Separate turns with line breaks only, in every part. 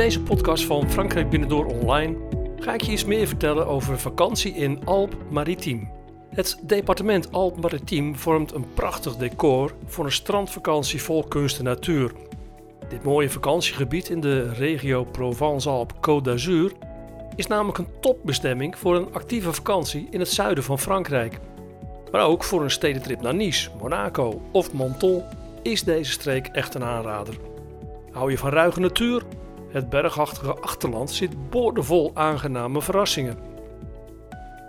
deze podcast van Frankrijk Binnendoor Online ga ik je iets meer vertellen over vakantie in Alpes Maritiem. Het departement Alpes Maritiem vormt een prachtig decor voor een strandvakantie vol kunst en natuur. Dit mooie vakantiegebied in de regio Provence-Alpes-Côte d'Azur is namelijk een topbestemming voor een actieve vakantie in het zuiden van Frankrijk. Maar ook voor een stedentrip naar Nice, Monaco of Menton is deze streek echt een aanrader. Hou je van ruige natuur? Het bergachtige achterland zit boordevol aangename verrassingen.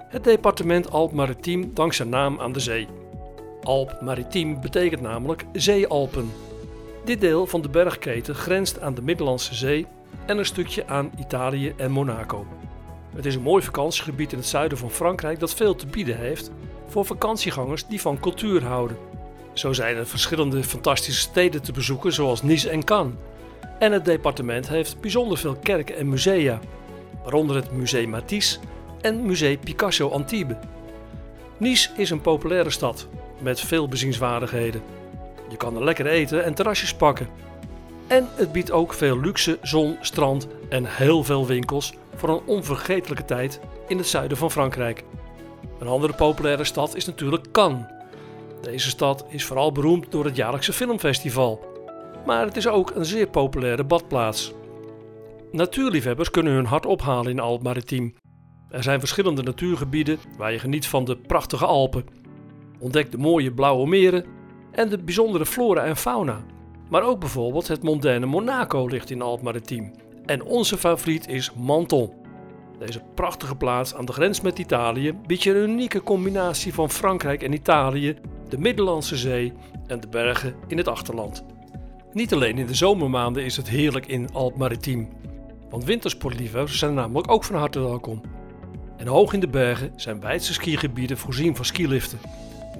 Het departement Alpes Maritiem dankt zijn naam aan de zee. Alp Maritiem betekent namelijk zeealpen. Dit deel van de bergketen grenst aan de Middellandse Zee en een stukje aan Italië en Monaco. Het is een mooi vakantiegebied in het zuiden van Frankrijk dat veel te bieden heeft voor vakantiegangers die van cultuur houden. Zo zijn er verschillende fantastische steden te bezoeken zoals Nice en Cannes. En het departement heeft bijzonder veel kerken en musea, waaronder het Museum Matisse en Museum Picasso Antibes. Nice is een populaire stad met veel bezienswaardigheden. Je kan er lekker eten en terrasjes pakken. En het biedt ook veel luxe, zon, strand en heel veel winkels voor een onvergetelijke tijd in het zuiden van Frankrijk. Een andere populaire stad is natuurlijk Cannes. Deze stad is vooral beroemd door het jaarlijkse filmfestival. Maar het is ook een zeer populaire badplaats. Natuurliefhebbers kunnen hun hart ophalen in Alpes Maritiem. Er zijn verschillende natuurgebieden waar je geniet van de prachtige Alpen. Ontdek de mooie blauwe meren en de bijzondere flora en fauna. Maar ook bijvoorbeeld het mondaine Monaco ligt in Alpes Maritiem. En onze favoriet is Menton. Deze prachtige plaats aan de grens met Italië biedt je een unieke combinatie van Frankrijk en Italië, de Middellandse Zee en de bergen in het achterland. Niet alleen in de zomermaanden is het heerlijk in Alpes Maritiem, want wintersportliefhebbers zijn namelijk ook van harte welkom. En hoog in de bergen zijn wijdse skigebieden voorzien van skiliften.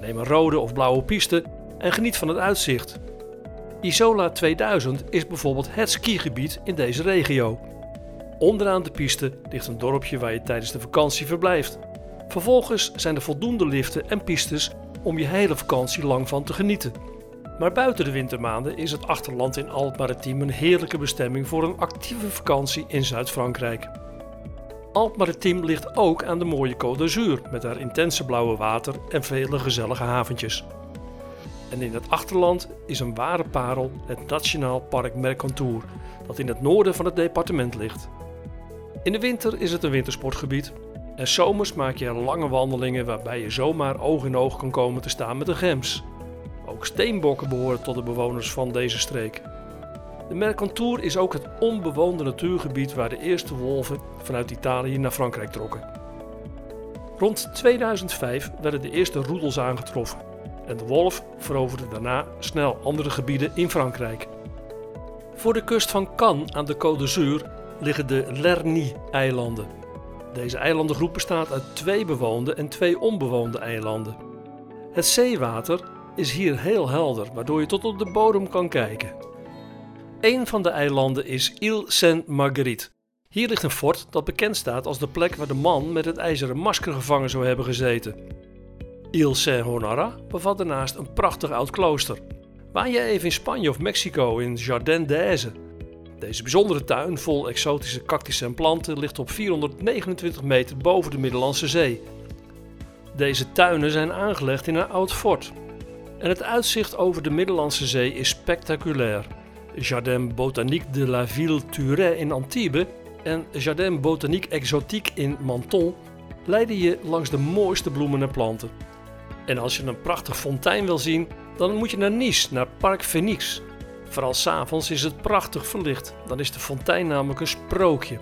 Neem een rode of blauwe piste en geniet van het uitzicht. Isola 2000 is bijvoorbeeld het skigebied in deze regio. Onderaan de piste ligt een dorpje waar je tijdens de vakantie verblijft. Vervolgens zijn er voldoende liften en pistes om je hele vakantie lang van te genieten. Maar buiten de wintermaanden is het achterland in Alpes Maritiem een heerlijke bestemming voor een actieve vakantie in Zuid-Frankrijk. Alpes Maritiem ligt ook aan de mooie Côte d'Azur met haar intense blauwe water en vele gezellige haventjes. En in het achterland is een ware parel het Nationaal Park Mercantour, dat in het noorden van het departement ligt. In de winter is het een wintersportgebied en zomers maak je lange wandelingen waarbij je zomaar oog in oog kan komen te staan met de gems. Ook steenbokken behoren tot de bewoners van deze streek. De Mercantour is ook het onbewoonde natuurgebied waar de eerste wolven vanuit Italië naar Frankrijk trokken. Rond 2005 werden de eerste roedels aangetroffen en de wolf veroverde daarna snel andere gebieden in Frankrijk. Voor de kust van Cannes aan de Côte d'Azur liggen de Lerny-eilanden. Deze eilandengroep bestaat uit twee bewoonde en twee onbewoonde eilanden. Het zeewater is hier heel helder, waardoor je tot op de bodem kan kijken. Een van de eilanden is Ile Sainte-Marguerite. Hier ligt een fort dat bekend staat als de plek waar de man met het ijzeren masker gevangen zou hebben gezeten. Ile Saint-Honora bevat daarnaast een prachtig oud klooster. Waan je even in Spanje of Mexico in Jardin d'Aise. Deze bijzondere tuin vol exotische cactussen en planten ligt op 429 meter boven de Middellandse Zee. Deze tuinen zijn aangelegd in een oud fort. En het uitzicht over de Middellandse Zee is spectaculair. Jardin Botanique de la Ville Turet in Antibes en Jardin Botanique Exotique in Menton leiden je langs de mooiste bloemen en planten. En als je een prachtig fontein wil zien, dan moet je naar Nice, naar Parc Phoenix. Vooral s'avonds is het prachtig verlicht, dan is de fontein namelijk een sprookje.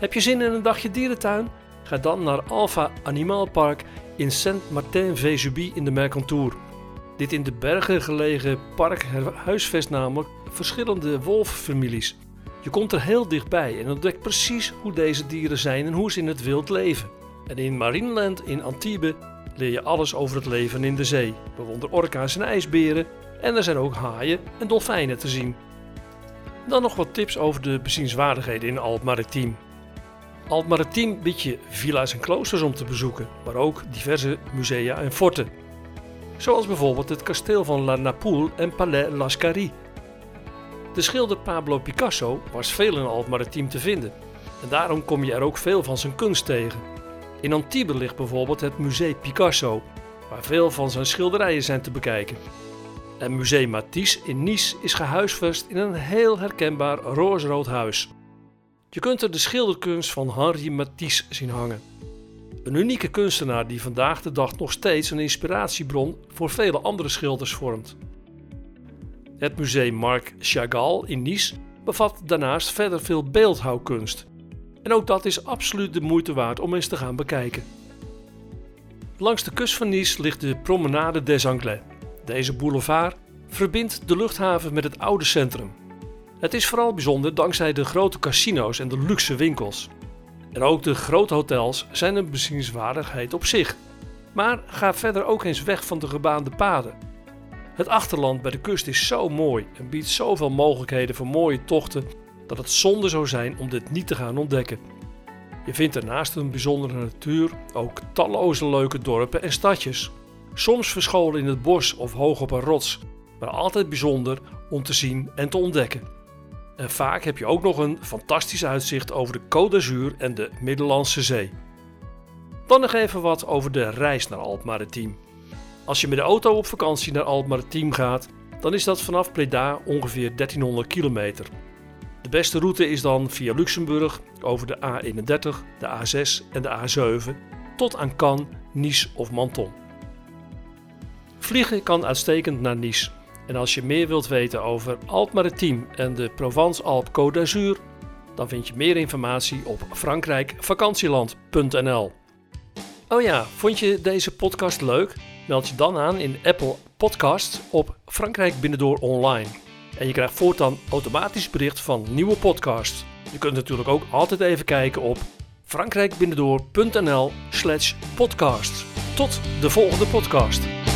Heb je zin in een dagje dierentuin? Ga dan naar Alpha Animal Park in Saint-Martin-Vésubie in de Mercantour. Dit in de bergen gelegen park huisvest namelijk verschillende wolffamilies. Je komt er heel dichtbij en ontdekt precies hoe deze dieren zijn en hoe ze in het wild leven. En in Marineland in Antibes leer je alles over het leven in de zee. Bewonder orka's en ijsberen en er zijn ook haaien en dolfijnen te zien. Dan nog wat tips over de bezienswaardigheden in Alpes Maritiem. Alpes Maritiem biedt je villa's en kloosters om te bezoeken, maar ook diverse musea en forten. Zoals bijvoorbeeld het kasteel van La Napoule en Palais Lascaris. De schilder Pablo Picasso was veel in Alpes te vinden. En daarom kom je er ook veel van zijn kunst tegen. In Antibes ligt bijvoorbeeld het Musée Picasso, waar veel van zijn schilderijen zijn te bekijken. En Museum Matisse in Nice is gehuisvest in een heel herkenbaar roosrood huis. Je kunt er de schilderkunst van Henri Matisse zien hangen. Een unieke kunstenaar die vandaag de dag nog steeds een inspiratiebron voor vele andere schilders vormt. Het museum Marc Chagall in Nice bevat daarnaast verder veel beeldhouwkunst. En ook dat is absoluut de moeite waard om eens te gaan bekijken. Langs de kust van Nice ligt de Promenade des Anglais. Deze boulevard verbindt de luchthaven met het oude centrum. Het is vooral bijzonder dankzij de grote casino's en de luxe winkels. En ook de grote hotels zijn een bezienswaardigheid op zich. Maar ga verder ook eens weg van de gebaande paden. Het achterland bij de kust is zo mooi en biedt zoveel mogelijkheden voor mooie tochten dat het zonde zou zijn om dit niet te gaan ontdekken. Je vindt er naast een bijzondere natuur ook talloze leuke dorpen en stadjes. Soms verscholen in het bos of hoog op een rots, maar altijd bijzonder om te zien en te ontdekken. En vaak heb je ook nog een fantastisch uitzicht over de Côte d'Azur en de Middellandse Zee. Dan nog even wat over de reis naar Alp Maritiem. Als je met de auto op vakantie naar Alp Maritiem gaat, dan is dat vanaf Pleda ongeveer 1300 kilometer. De beste route is dan via Luxemburg over de A31, de A6 en de A7 tot aan Cannes, Nice of Menton. Vliegen kan uitstekend naar Nice. En als je meer wilt weten over Alp Maritiem en de Provence-Alpes Côte d'Azur, dan vind je meer informatie op frankrijkvakantieland.nl. Oh ja, vond je deze podcast leuk? Meld je dan aan in Apple Podcasts op Frankrijk Binnendoor Online. En je krijgt voortaan automatisch bericht van nieuwe podcasts. Je kunt natuurlijk ook altijd even kijken op frankrijkbinnendoor.nl slash podcast. Tot de volgende podcast.